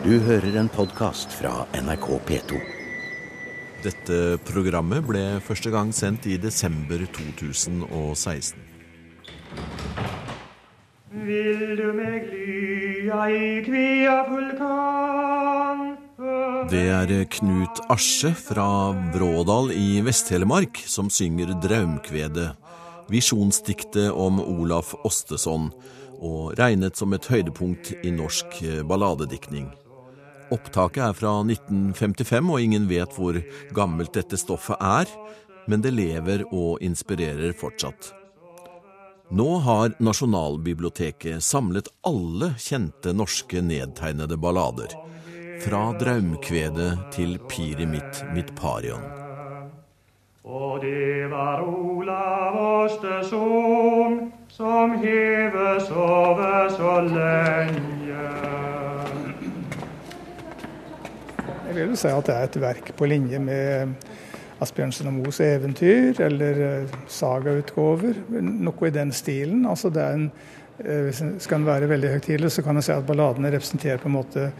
Du hører en podkast fra NRK P2. Dette programmet ble første gang sendt i desember 2016. Vil du meg lya i kvia vulkan Det er Knut Asje fra Vrådal i Vest-Telemark som synger Draumkvedet, visjonsdiktet om Olaf Ostesson, og regnet som et høydepunkt i norsk balladediktning. Opptaket er fra 1955, og ingen vet hvor gammelt dette stoffet er, men det lever og inspirerer fortsatt. Nå har Nasjonalbiblioteket samlet alle kjente norske nedtegnede ballader. Fra Draumkvedet til Piri mitt, mitt parion. Og det var Olav Osteson som heves over så lenge. Vil du si at det er et verk på linje med Asbjørnsen og Moes eventyr, eller eh, sagautgaver. Noe i den stilen. Altså det er en, eh, hvis en skal være veldig høytidelig, så kan jeg si at balladene representerer på en måte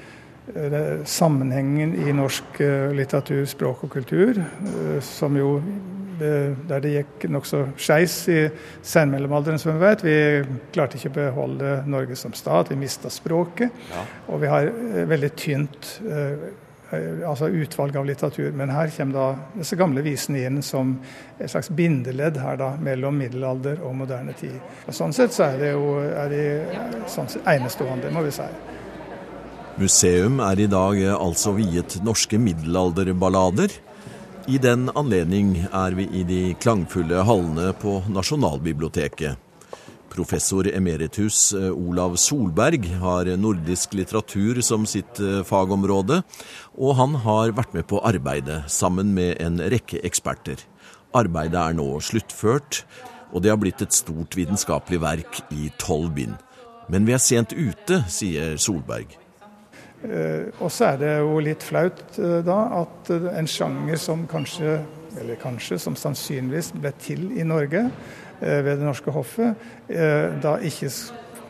eh, sammenhengen i norsk litteratur, språk og kultur, som jo der det gikk nokså skeis i senmellomalderen, som vi vet. Vi klarte ikke å beholde Norge som stat, vi mista språket. Ja. Og vi har veldig tynt altså utvalg av litteratur. Men her kommer da disse gamle visene inn som et slags bindeledd her da, mellom middelalder og moderne tid. Og Sånn sett så er det jo er de, sånn sett enestående, må vi si. Museum er i dag altså viet norske middelalderballader. I den anledning er vi i de klangfulle hallene på Nasjonalbiblioteket. Professor emeritus eh, Olav Solberg har nordisk litteratur som sitt eh, fagområde, og han har vært med på arbeidet sammen med en rekke eksperter. Arbeidet er nå sluttført, og det har blitt et stort vitenskapelig verk i tolv bind. Men vi er sent ute, sier Solberg. Eh, og så er det jo litt flaut da at en sjanger som kanskje, eller kanskje, som sannsynligvis ble til i Norge ved det norske hoffet, da ikke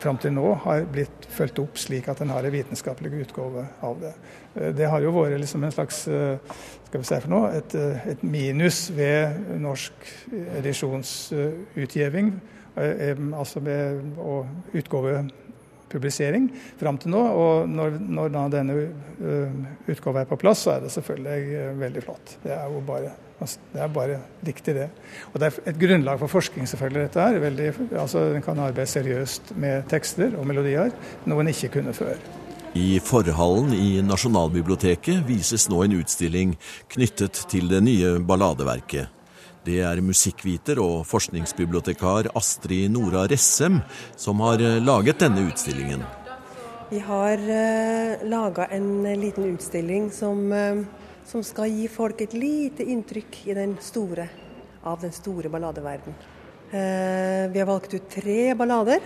fram til nå har blitt fulgt opp slik at en har en vitenskapelig utgave av det. Det har jo vært liksom en slags skal vi si for noe, et, et minus ved norsk edisjonsutgivning Altså med å utgave publisering fram til nå. Og når, når denne uh, utgaven er på plass, så er det selvfølgelig uh, veldig flott. Det er jo bare, altså, det er bare riktig, det. Og det er et grunnlag for forskning, selvfølgelig, dette her. Veldig, altså, En kan arbeide seriøst med tekster og melodier, noe en ikke kunne før. I forhallen i Nasjonalbiblioteket vises nå en utstilling knyttet til det nye balladeverket. Det er musikkviter og forskningsbibliotekar Astrid Nora Ressem som har eh, laget denne utstillingen. Vi har uh, laga en liten utstilling som, uh, som, skal gi folk et lite inntrykk den store, av den store balladeverden. Uh, vi har valgt ut tre ballader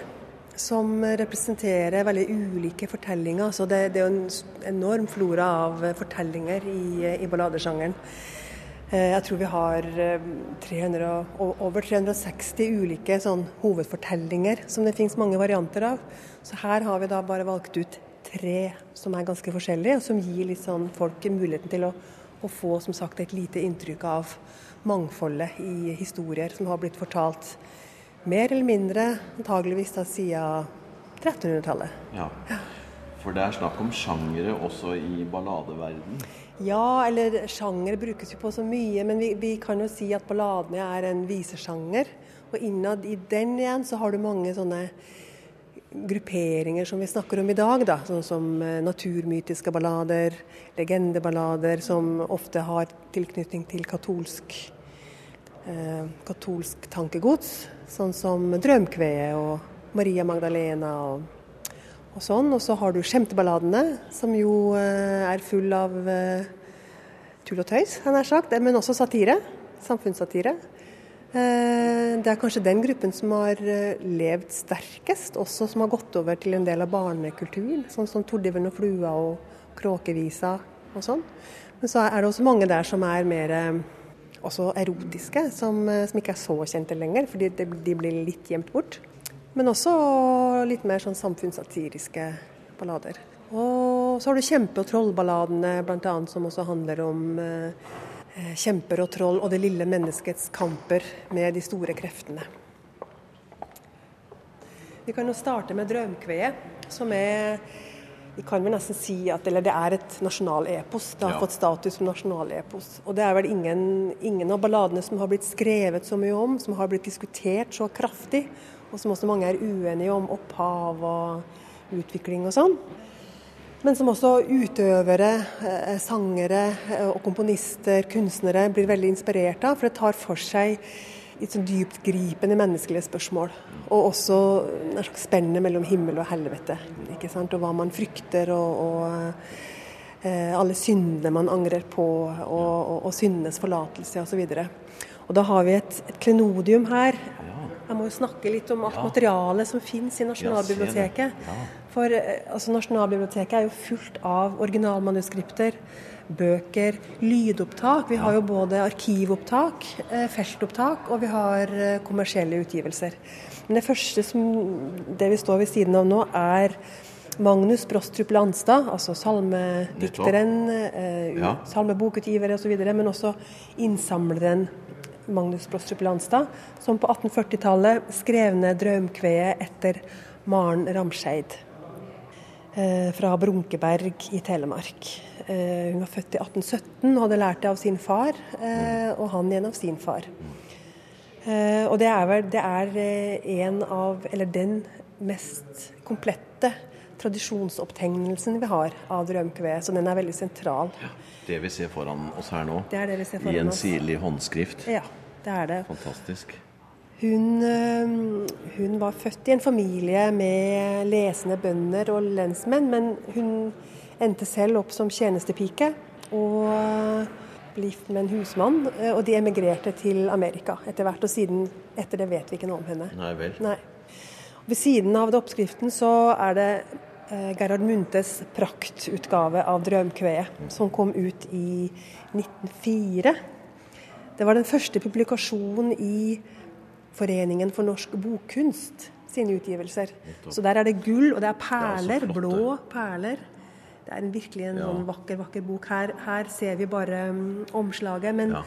som representerer veldig ulike fortellinger. Så det, det er en enorm flora av fortellinger i, i balladesjangeren. Eh, jeg tror vi har 300, eh, over 360 ulike sånn, hovedfortellinger som det finnes mange varianter av. Så her har vi da bare valgt ut tre som er ganske forskjellige, og som gir sånn folk muligheten til å, å få som sagt, et lite inntrykk av mangfoldet i historier som har blitt fortalt mer eller mindre antageligvis da siden 1300-tallet. Ja. For det er snakk om sjangere også i balladeverden? Ja, eller sjanger brukes jo på så mye, men vi, vi kan jo si at balladene er en visesjanger. Og innad i den igjen så har du mange sånne grupperinger som vi snakker om i dag, da. Sånn som eh, naturmytiske ballader, legendeballader som ofte har tilknytning til katolsk, eh, katolsk tankegods. Sånn som 'Drømkveet' og Maria Magdalena og og sånn. Og så har du skjemteballadene, som jo eh, er full av eh, tull og tøys, har sagt, men også satire. Samfunnssatire. Eh, det er kanskje den gruppen som har levd sterkest, også som har gått over til en del av barnekulturen, sånn som 'Tordiven og flua' og 'Kråkevisa' og sånn. Men så er det også mange der som er mer også erotiske, som, som ikke er så kjente lenger, fordi de blir litt gjemt bort. Men også litt mer sånn samfunnssatiriske ballader. Og så har du kjempe- og trollballadene, bl.a. som også handler om eh, kjemper og troll og det lille menneskets kamper med de store kreftene. Vi kan jo starte med Drømkveet, som er vi kan vel nesten si at eller det er et nasjonalepos. Det har Ja. fått status som nasjonalepos. Og det er vel ingen, ingen av balladene som har blitt skrevet så mye om, som har blitt diskutert så kraftig, og som også mange er uenige om opphav og utvikling og sånn. Men som også utøvere, eh, sangere eh, og komponister, kunstnere, blir veldig inspirert av. For det tar for seg litt sånn dyptgripende menneskelige spørsmål. Og også en spennet mellom himmel og helvete. ikke sant? Og hva man frykter, og, og eh, alle syndene man angrer på, og, og, og syndenes forlatelse osv. Og, og da har vi et, et klenodium her. Jeg må jo snakke litt om alt materialet som finnes i Nasjonalbiblioteket. For eh, altså, Nasjonalbiblioteket er jo fullt av originalmanuskripter, bøker, lydopptak. Vi har jo både arkivopptak, eh, feltopptak, og vi har eh, kommersielle utgivelser. Men det første som det vi står ved siden av nå, er Magnus Brostrup Landstad, altså salmedikteren, eh, Ja. salmebokutgiver osv., men også innsamleren Magnus Brostrup Landstad, som på 1840-tallet skrev ned drømkveet etter Maren Ramskeid eh, fra Brunkeberg i Telemark. Eh, hun var født i 1817 og hadde lært det av sin far, eh, og han igjen av sin far. Og det er vel det er en av, eller den mest komplette tradisjonsopptegnelsen vi har av drømkveet, så den er veldig sentral. Det vi ser foran oss her nå, Det det i en sirlig håndskrift. Ja, det er det. Fantastisk. Hun, øh, hun var født i en familie med lesende bønder og lensmenn, men hun endte selv opp som tjenestepike og ble gift med en husmann. øh, Og de emigrerte til Amerika etter hvert, og siden etter det vet vi ikke noe om henne. Nei vel. Nei. Ved siden av det oppskriften så er det eh, Gerhard Munthes praktutgave av 'Drømkveet', som kom ut i 1904. Det var den første publikasjonen i Foreningen for norsk bokkunst sine utgivelser. Så der er det gull, og det er perler, Det er blå perler. Det er en virkelig en sånn vakker, vakker bok. Her, her ser vi bare um, omslaget, men, Ja.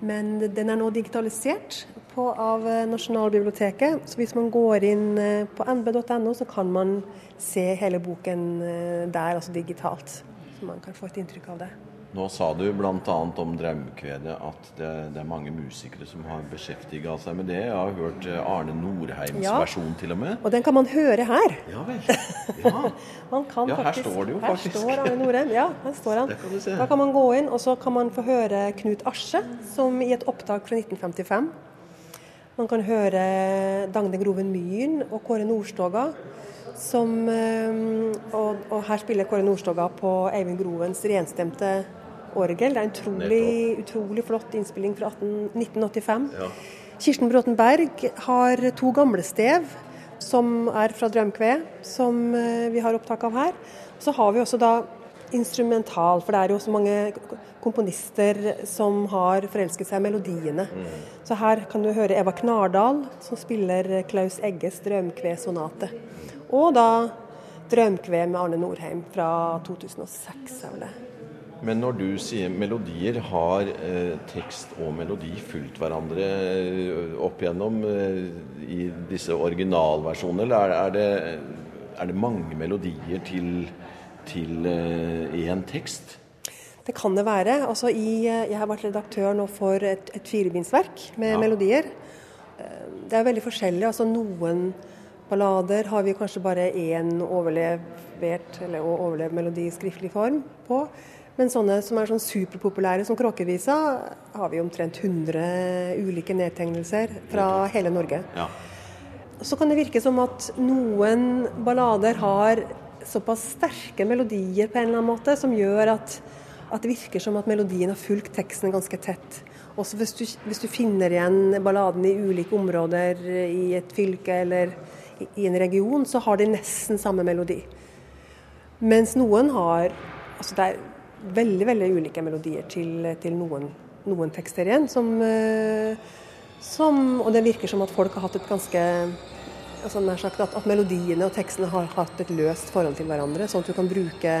men den er nå digitalisert på, av eh, Nasjonalbiblioteket. Så hvis man går inn eh, på nb.no, så kan man se hele boken eh, der, altså digitalt. Så man kan få et inntrykk av det. Nå sa du bl.a. om Draumkvedet at det, det er mange musikere som har beskjeftiga seg med det. Jeg har hørt Arne Norheims Ja. versjon til og med. Og den kan man høre her. Ja vel. Ja. Man kan Ja, her står det jo Her faktisk. står Arne Norheim. Ja, her står han. Kan. Da kan man gå inn, og så kan man få høre Knut Asje, som i et opptak fra 1955. Man kan høre Dagne Groven Myhren og Kåre Nordstoga. Som, eh, og, og her spiller Kåre Nordstoga på Eivind Grovens renstemte orgel. Det er en utrolig, utrolig flott innspilling fra 18, 1985. Kirsten Bråten Berg har to gamle stev som er fra Drømkve, som eh, vi har opptak av her. Så har vi også da instrumental, for det er jo så mange komponister som har forelsket seg i melodiene. Så her kan du høre Eva Knardal, som spiller Klaus Egges drømkve-sonate. Og da Drømkve med Arne Norheim fra 2006, er vel det. Men når du sier melodier, har eh, tekst og melodi fulgt hverandre eh, opp igjennom eh, i disse originalversjonene, eller er, er, det, er det mange melodier til, til eh, én tekst? Det kan det være. Altså i, jeg har vært redaktør nå for et, et firebindsverk med melodier. Eh, Det er veldig forskjellig. Altså noen ballader har vi kanskje bare én overlevert eller overlevd melodi i skriftlig form på. Men sånne som er sånn superpopulære som Kråkevisa, har vi omtrent 100 ulike nedtegnelser fra hele Norge. Ja. Så kan det virke som at noen ballader har såpass sterke melodier på en eller annen måte, som gjør at, at det virker som at melodien har fulgt teksten ganske tett. Også hvis du, hvis du finner igjen balladen i ulike områder i et fylke eller i, i en region, så har de nesten samme melodi. Mens noen har altså Det er veldig veldig ulike melodier til, til noen, noen tekster igjen. Som, eh, som, og det virker som at folk har hatt et ganske altså sagt at, at melodiene og tekstene har hatt et løst forhold til hverandre, sånn at du kan bruke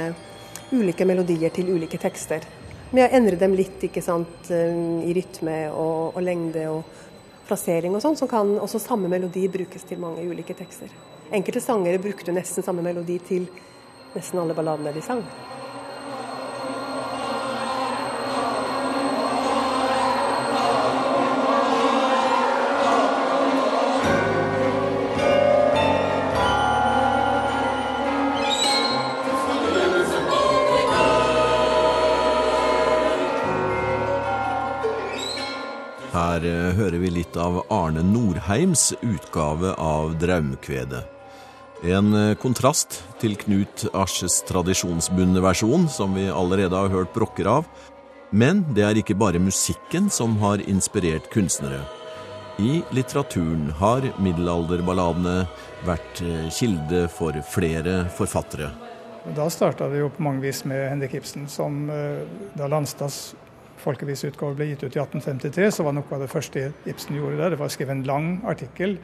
ulike melodier til ulike tekster. Med å endre dem litt ikke sant, um, i rytme og, og lengde og plassering og sånn, så kan også samme melodi brukes til mange ulike tekster. Enkelte sangere brukte nesten samme melodi til nesten alle balladene de sang. Her eh, hører vi litt av Arne Norheims utgave av Draumkvedet. En eh, kontrast til Knut Asjes tradisjonsbundne versjon, som vi allerede har hørt brokker av. Men det er ikke bare musikken som har inspirert kunstnere. I litteraturen har middelalderballadene vært eh, kilde for flere forfattere. Da starta det jo på mange vis med Henrik Ibsen, som da Landstads folkeviseutgave ble gitt ut i 1853, så var noe av det første Ibsen gjorde der, det var å skrive en lang artikkel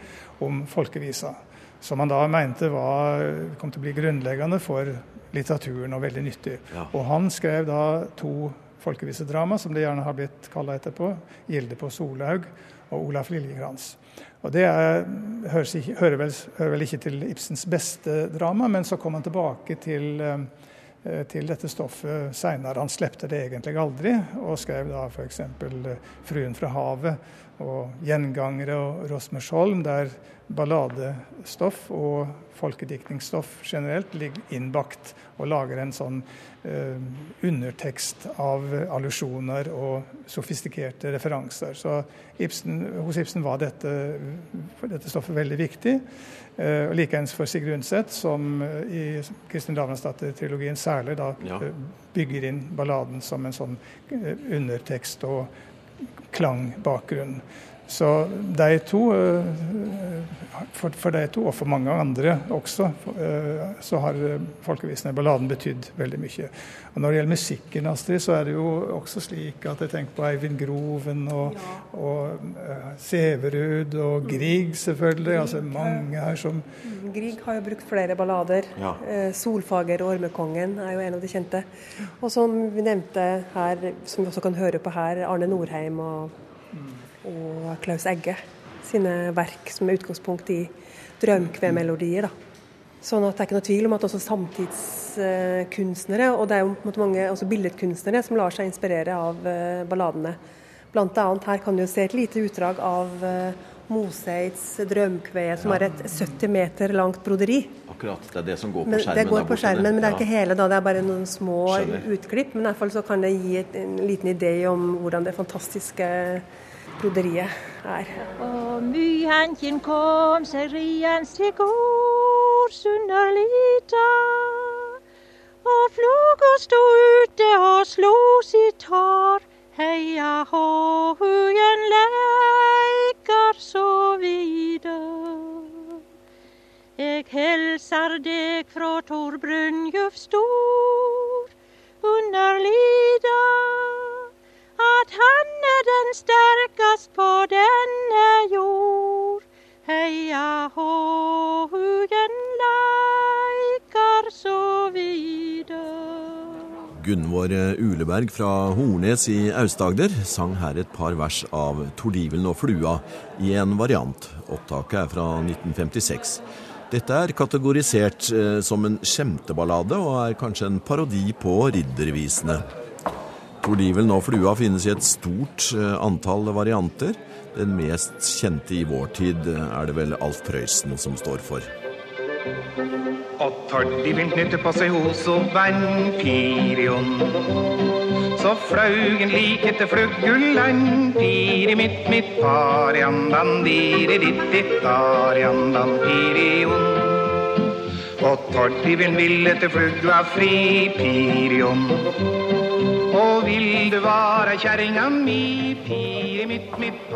om folkevisa. Som han da mente var, kom til å bli grunnleggende for litteraturen og veldig nyttig. Ja. Og han skrev da to folkevisedrama, som det gjerne har blitt kalla etterpå. 'Gilde på Solhaug' og 'Olaf Liljekrans'. Og Det er, hører, vel, hører, vel, ikke til Ibsens beste drama, men så kom han tilbake til Eh, til dette stoffet seinere. Han slepte det egentlig aldri, og skrev da f.eks. Eh, 'Fruen fra havet' og 'Gjengangere' og 'Rosmersholm', der balladestoff og folkediktningsstoff generelt ligger innbakt og lager en sånn eh, undertekst av allusjoner og sofistikerte referanser. Så Ibsen, hos Ibsen var dette, dette stoffet veldig viktig. Eh, og Likeens for Sigrid Undset, som eh, i Kristin Lavransdatter-trilogien særlig da ja. Eh, bygger inn balladen som en sånn undertekst og klangbakgrunn. Så de to, eh, for, for de to, og for mange andre også, eh, så har folkevisene i balladen betydd veldig mye. Og Når det gjelder musikken, Astrid, så er det jo også slik at jeg tenker på Eivind Groven og, ja. og Sæverud og Grieg, selvfølgelig. altså mange her som mm, Grieg har jo brukt flere ballader. Ja. 'Solfager' og 'Ormekongen' er jo en av de kjente. Og som vi nevnte her, som vi også kan høre på her, Arne Norheim og og Klaus Egge sine verk som er utgangspunkt i drømkvemelodier. Sånn at det er ikke noe tvil om at også samtidskunstnere, og det er jo mange billedkunstnere, som lar seg inspirere av eh, balladene. Blant annet her kan du se et lite utdrag av eh, Moseids drømkve, som ja. er et 70 meter langt broderi. Akkurat, det er det som går på skjermen. det går på skjermen, Men det er ikke hele, da, det er bare noen små Skjønner. utklipp. Men i hvert fall så kan det gi en liten idé om hvordan det fantastiske broderiet er. Og myhanken kom seg rians til gårds under lita. Og floga sto ute og slo sitt hår. Heia hå, hugen leikar så vide. Eg helsar deg frå Tor Brynjulf stor under lida at han er den sterkast på denne jord. Heia hå, hugen leikar så vide. Gunvor Uleberg fra Hornes i Aust-Agder sang her et par vers av 'Tordivelen og flua' i en variant. Opptaket er fra 1956. Dette er kategorisert eh, som en skjemteballade og er kanskje en parodi på riddervisene. Tordivelen og flua finnes i et stort eh, antall varianter. Den mest kjente i vår tid eh, er det vel Alf Prøysen som står for. Og tordivelen nytte på seg hos og vampirion. Så flaugen lik etter fluggulan, piri mitt mitt pariandan, diri ditt ditt ariandan, pirion. Og tordivelen ville til flugga fri, pirion. Og vil du være kjerringa mi, piri mitt, mitt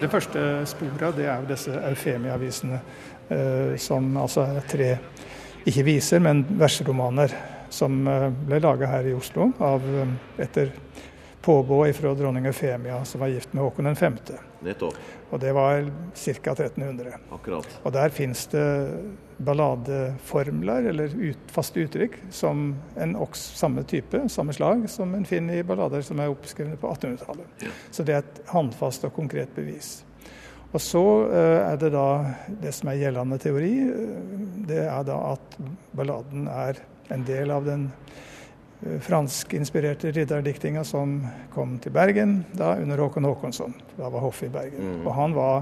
Det første sporet det er jo disse Eufemia-visene, eh, som altså er tre ikke viser, men verseromaner som eh, ble laga her i Oslo av, eh, etter påbå fra dronning Eufemia, som var gift med Håkon 5. Nettopp. Og det var ca. 1300. Akkurat. Og der fins det balladeformler, eller ut, faste uttrykk, som en oks, samme type, samme slag, som en finner i ballader som er oppskrevet på 1800-tallet. Så det er et håndfast og konkret bevis. Og så eh, er det da det som er gjeldende teori, eh, det er da at balladen er en del av den franskinspirerte ridderdiktinga som kom til Bergen da under Håkon Håkonsson. Da var hoffet i Bergen. Mm. Og han var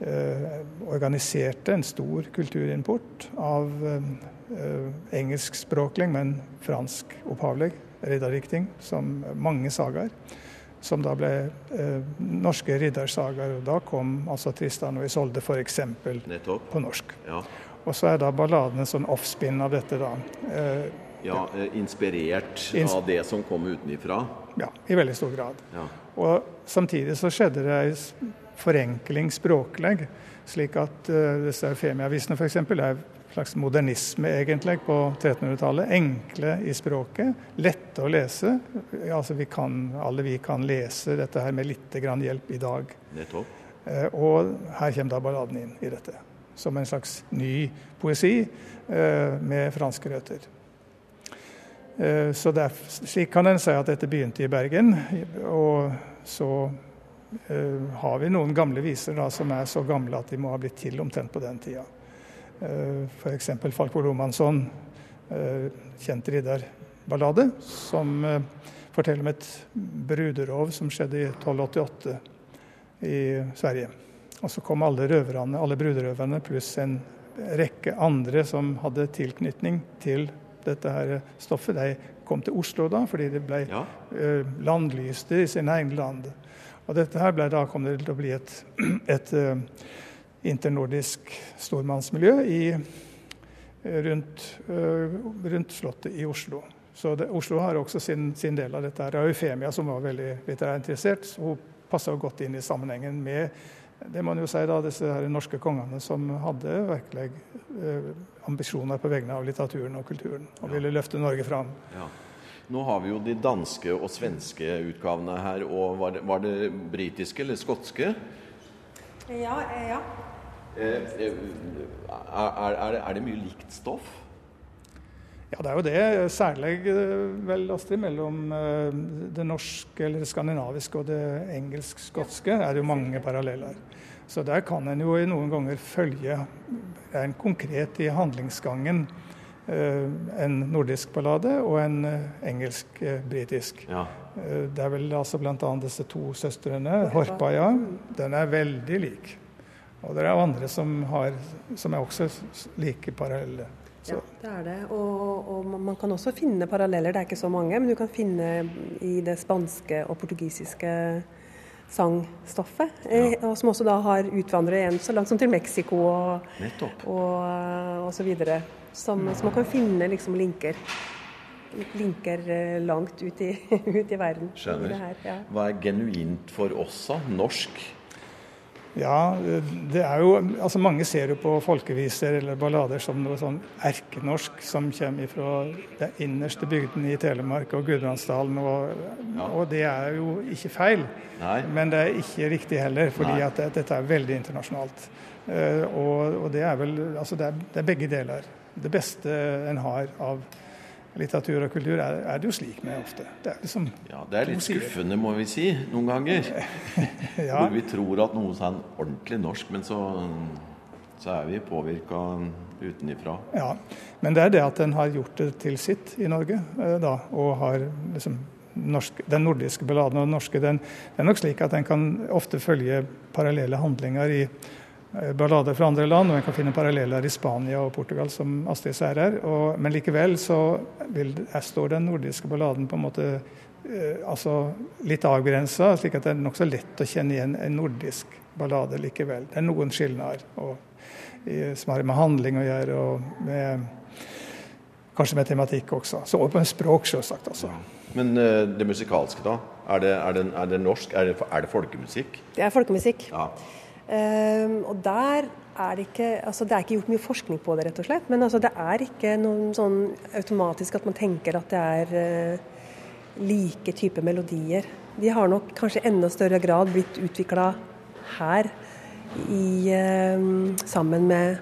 eh, organiserte en stor kulturimport av eh, engelskspråklig, men fransk opphavlig ridderdikting, som mange sagaer. Som da ble eh, norske riddersagaer. Og da kom altså Tristan og Isolde f.eks. På norsk. Ja. Og så er da balladen en sånn offspinn av dette, da. Eh, ja eh, inspirert Ins- av det som kom utenifra. ja, i veldig stor grad. Ja. Og samtidig så skjedde det en forenkling språkleg, slik at uh, disse Eufemia-avisene f.eks. er en slags modernisme egentlig på 1300-tallet. Enkle i språket, lette å lese. Altså vi kan, alle vi kan lese dette her med litt grann hjelp i dag. Nettopp. Eh, og her kommer da balladen inn i dette. Som en slags ny poesi eh, med franske røtter. Eh, så det er, slik kan en si at dette begynte i Bergen. Og så eh, har vi noen gamle viser da, som er så gamle at de må ha blitt til omtrent på den tida. Eh, F.eks. Falko Romansson, kjent ridderballade, som forteller om et bruderov som skjedde i 1288 i Sverige. Og så kom alle røverne, alle bruderøverne pluss en rekke andre som hadde tilknytning til dette her stoffet. De kom til Oslo da, fordi det ble Ja. landlyst landlyste i sin egen land. Og dette her ble, da kom det til å bli et, et eh, internordisk stormannsmiljø i, eh, rundt, eh, rundt Slottet i Oslo. Så det, Oslo har også sin, sin del av dette. her. Eufemia, som var veldig litterært interessert, hun passa godt inn i sammenhengen med det må man jo si da, disse her norske kongene som hadde virkelig eh, ambisjoner på vegne av litteraturen og kulturen, og ville løfte Norge fram. Ja. Nå har vi jo de danske og svenske utgavene her. og Var det, var det britiske eller skotske? Ja, ja. Eh, eh, er, er, er det mye likt stoff? Ja, det er jo det. Særlig eh, vel, Astrid, mellom eh, det norske eller det skandinaviske og det engelsk-skotske er det jo mange paralleller. Så der kan en jo i noen ganger følge en konkret i handlingsgangen eh, en nordisk ballade og en eh, engelsk-britisk. Ja. Eh, Det er vel altså bl.a. disse to søstrene. Horpaja. Den er veldig lik. Og det er andre som, har, som er også like parallelle. Så, Ja, det er det. Og, og man- kan også finne paralleller, det er ikke så mange, men du kan finne i det spanske og portugisiske sangstoffet. Ja. og som også da har utvandret igjen så langt som til Mexico og, og, og så videre. Som, så man kan finne liksom linker. Linker eh, langt ut i, ut i verden. Skjønner. det her, ja. Hva er genuint for oss, da? Norsk? Ja, det er jo Altså mange ser jo på folkeviser eller ballader som noe sånn erkenorsk som kommer fra den innerste bygden i Telemark og Gudbrandsdalen, og, og det er jo ikke feil. Nei. Men det er ikke riktig heller, fordi Nei. at det, dette er veldig internasjonalt. Uh, og, og det er vel Altså det er, det er begge deler. Det beste en har av litteratur og kultur, er, er det jo slik med ofte. Det er liksom Ja, Det er litt skuffende, må vi si, noen ganger. Ja. Hvor vi tror at noe er ordentlig norsk, men så, så er vi påvirka utenifra. Ja, men det er det at en har gjort det til sitt i Norge, eh, da, og har liksom norsk, den nordiske balladen og den norske, den, det er nok slik at den kan ofte følge parallelle handlinger i ballader fra andre land, og en kan finne paralleller i Spania og Portugal, som Astrid Sær her. Og, men likevel så vil, her står den nordiske balladen på en måte eh, altså litt avgrensa, slik at det er nokså lett å kjenne igjen en nordisk ballade likevel. Det er noen skilnader. som har med handling å gjøre, og med, kanskje med tematikk også. Så over på en språk, selvsagt. Altså. Men eh, det musikalske, da? Er det, er det, er det norsk? Er det, er det folkemusikk? Det er folkemusikk. Ja. Ehm, og der er det ikke altså Det er ikke gjort mye forskning på det, rett og slett. Men altså det er ikke noen sånn automatisk at man tenker at det er eh, like type melodier. De har nok kanskje enda større grad blitt utvikla her i, eh, sammen med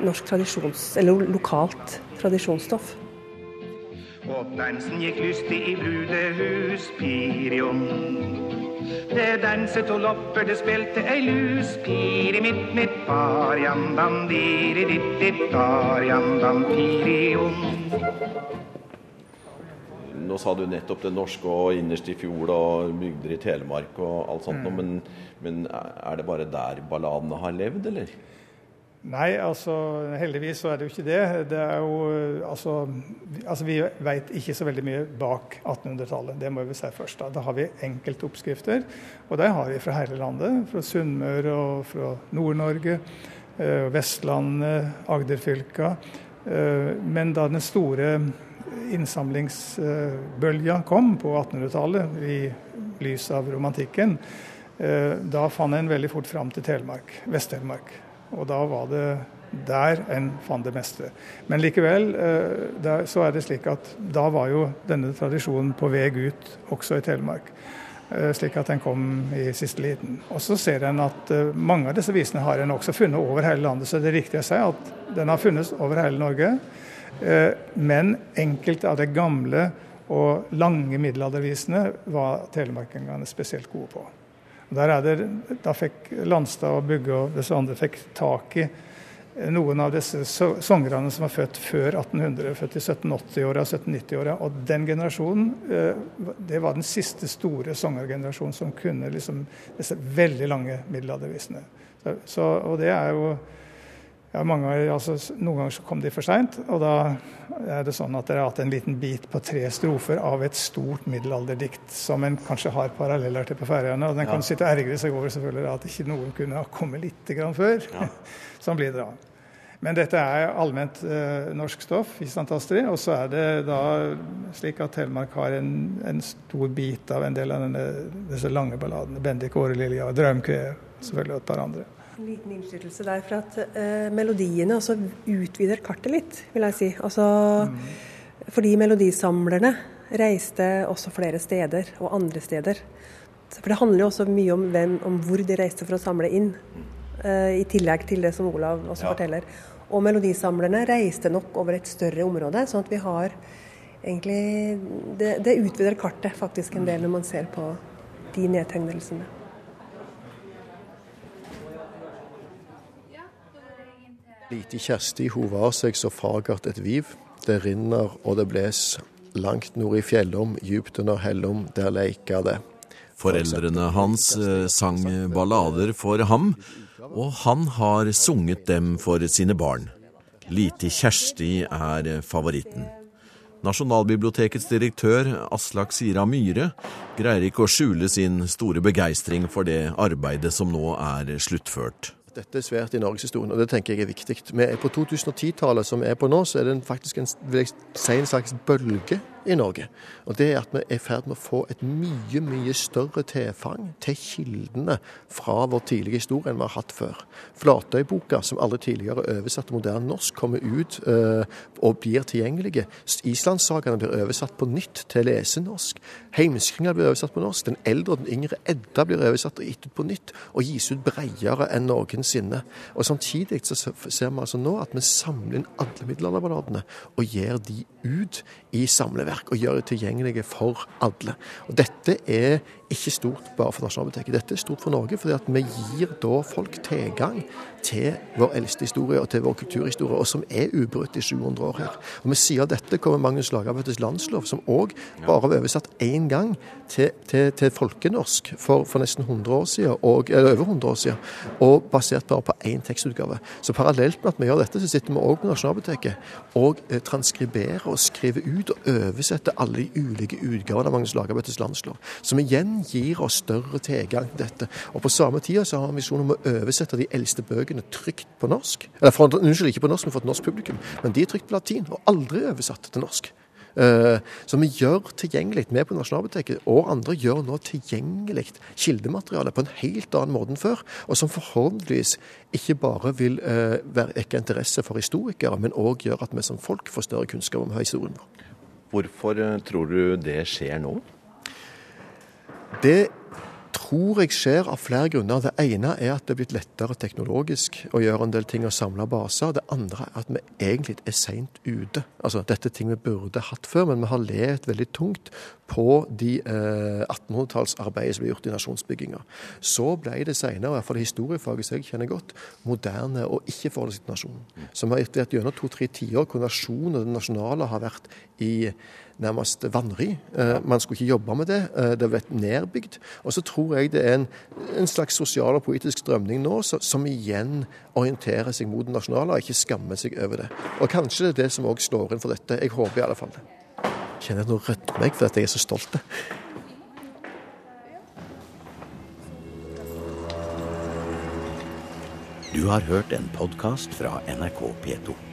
norsk tradisjons, eller lokalt tradisjonsstoff. Dansen gikk lystig i brudehus Pirion. Det danset to lopper, det spilte ei lus Piri mitt mitt bar, jam-dam, diri ditt ditt dar, jam-dam, pirion. Nå sa du nettopp det norske og innerst i fjord og bygder i Telemark og alt sånt, Mm. men, men er det bare der balladene har levd, eller? Nei, altså heldigvis så er det jo ikke det. Det jo altså, altså Vi veit ikke så veldig mye bak 1800-tallet. Det må vi si først. Da Da har vi enkelte oppskrifter, og de har vi fra hele landet. Fra Sunnmøre og fra Nord-Norge, eh, Vestlandet, Agderfylka. Eh, Men da den store innsamlingsbølga kom på 1800-tallet, i lys av romantikken, da fant en veldig fort fram til Telemark, Vest-Telemark. Og da var det der en fant det meste. Men likevel eh, så er det slik at da var jo denne tradisjonen på vei ut også i Telemark. Eh, Slik at den kom i siste liten. Og så ser en at eh, mange av disse visene har en også funnet over hele landet. Så det er riktig å si at den har funnes over hele Norge. Men enkelte av de gamle og lange middelaldervisene var telemarkingene spesielt gode på. Det, da fikk Landstad og Bugge og disse andre fikk tak i eh, noen av disse songerne som var født før 1800, født i 1780-åra og 1790-åra. Og den generasjonen, eh, det var den siste store songergenerasjonen som kunne liksom disse veldig lange middelaldervisene. Så, og det er jo ja, mange, altså, Noen ganger så kom de for seint, og da er det sånn at dere har hatt en liten bit på tre strofer av et stort middelalderdikt som en kanskje har paralleller til på Færøyene. Og den kan sitte og ergre seg over selvfølgelig at ikke noen kunne ha kommet litt grann før. sånn blir det da. Men dette er allment eh, norsk stoff, i Santastri. Og så er det da slik at Telemark har en, en stor bit av en del av denne, disse lange balladene. 'Bendik Årelilja', 'Drømkve', selvfølgelig og et par andre. En liten innskytelse der for at eh, melodiene også utvider kartet litt, vil jeg si. Altså, Fordi melodisamlerne reiste også flere steder, og andre steder. For det handler jo også mye om, hvem, om hvor de reiste for å samle inn. eh, I tillegg til det som Olav også forteller. Og melodisamlerne reiste nok over et større område, sånn at vi har egentlig Det, det utvider kartet faktisk en del når man ser på de nedtegnelsene. Lite Kjersti hun var seg så fagert et viv. Det rinner og det bles. Langt nord i fjellom, djupt under hellom, der leika det. Foreldrene hans eh, sang ballader for ham, og han har sunget dem for sine barn. Lite Kjersti er favoritten. Nasjonalbibliotekets direktør Aslak Sira Myhre greier ikke å skjule sin store begeistring for det arbeidet som nå er sluttført. Dette er svært i norgeshistorien, og det tenker jeg er viktig. Vi er på 2010-tallet som er på nå, så er det faktisk en, vil jeg si, en slags bølge i Norge. Og det er at vi er i ferd med å få et mye, mye større tilfang til kildene fra vår tidlige historie enn vi har hatt før. Flatøyboka, som alle tidligere er oversatt til moderne norsk, kommer ut øh, og blir tilgjengelige. Islandssagaene blir oversatt på nytt til lesenorsk. Heimskringla blir oversatt på norsk. Den eldre og den yngre Edda blir oversatt og gitt ut på nytt, og gis ut bredere enn noensinne. Og Samtidig så ser vi altså nå at vi samler inn alle middelalderballadene og gir de ut i samleverk og gjøre det tilgjengelige for alle. Og Dette er ikke stort bare for Nasjonalbiblioteket, dette er stort for Norge. fordi at vi gir da folk tilgang til vår eldste historie og til vår kulturhistorie, og som er ubrutt i 700 år her. Og Ved siden av dette kommer Magnus Lagabøtes landslov, som òg bare var oversatt én gang til, til, til folkenorsk for, for nesten 100 år siden, og, eller over 100 år siden, og basert bare på én tekstutgave. Så parallelt med at vi gjør dette, så sitter vi òg på Nasjonalbiblioteket og eh, transkriberer og skriver ut og oversetter alle de ulike utgavene av Magnus Lagabøtes landslov. Som igjen gir oss større tilgang til dette. Og på samme tid så har vi visjon om å oversette de eldste bøkene trygt på norsk. Eller for, unnskyld, ikke på norsk, men for et norsk publikum. Men de er trygt på latin, og aldri oversatt til norsk. Eh, Så vi gjør tilgjengelig, vi på Nasjonalbiblioteket og andre gjør nå tilgjengelig kildemateriale på en helt annen måte enn før. Og som forhåpentligvis ikke bare vil være vekke interesse for historikere, men òg gjøre at vi som folk får større kunnskap om historien vår. Hvorfor eh, tror du det skjer nå? Det tror jeg skjer av flere grunner. Det ene er at det er blitt lettere teknologisk å gjøre en del ting og samle baser. Det andre er at vi egentlig er seint ute. Altså, Dette er ting vi burde hatt før, men vi har levd veldig tungt på de eh, 1800-tallsarbeidet som ble gjort i nasjonsbygginga. Så ble det senere, i hvert fall historiefaget som jeg kjenner godt, moderne og ikke forholdet til nasjonen. Vi har etter gjennom to-tre tiår hvor nasjonen og det nasjonale har vært i nærmest vanry. Eh, man skulle ikke jobbe med det. Eh, det ble nedbygd. Og så tror jeg det er en, en slags sosial og politisk strømning nå så, som igjen orienterer seg mot det nasjonale og ikke skammer seg over det. Og kanskje det er det som òg slår inn for dette. Jeg håper i alle fall det. Jeg kjenner at nå rødmer jeg for at jeg er så stolt. Du har hørt en podkast fra NRK P2.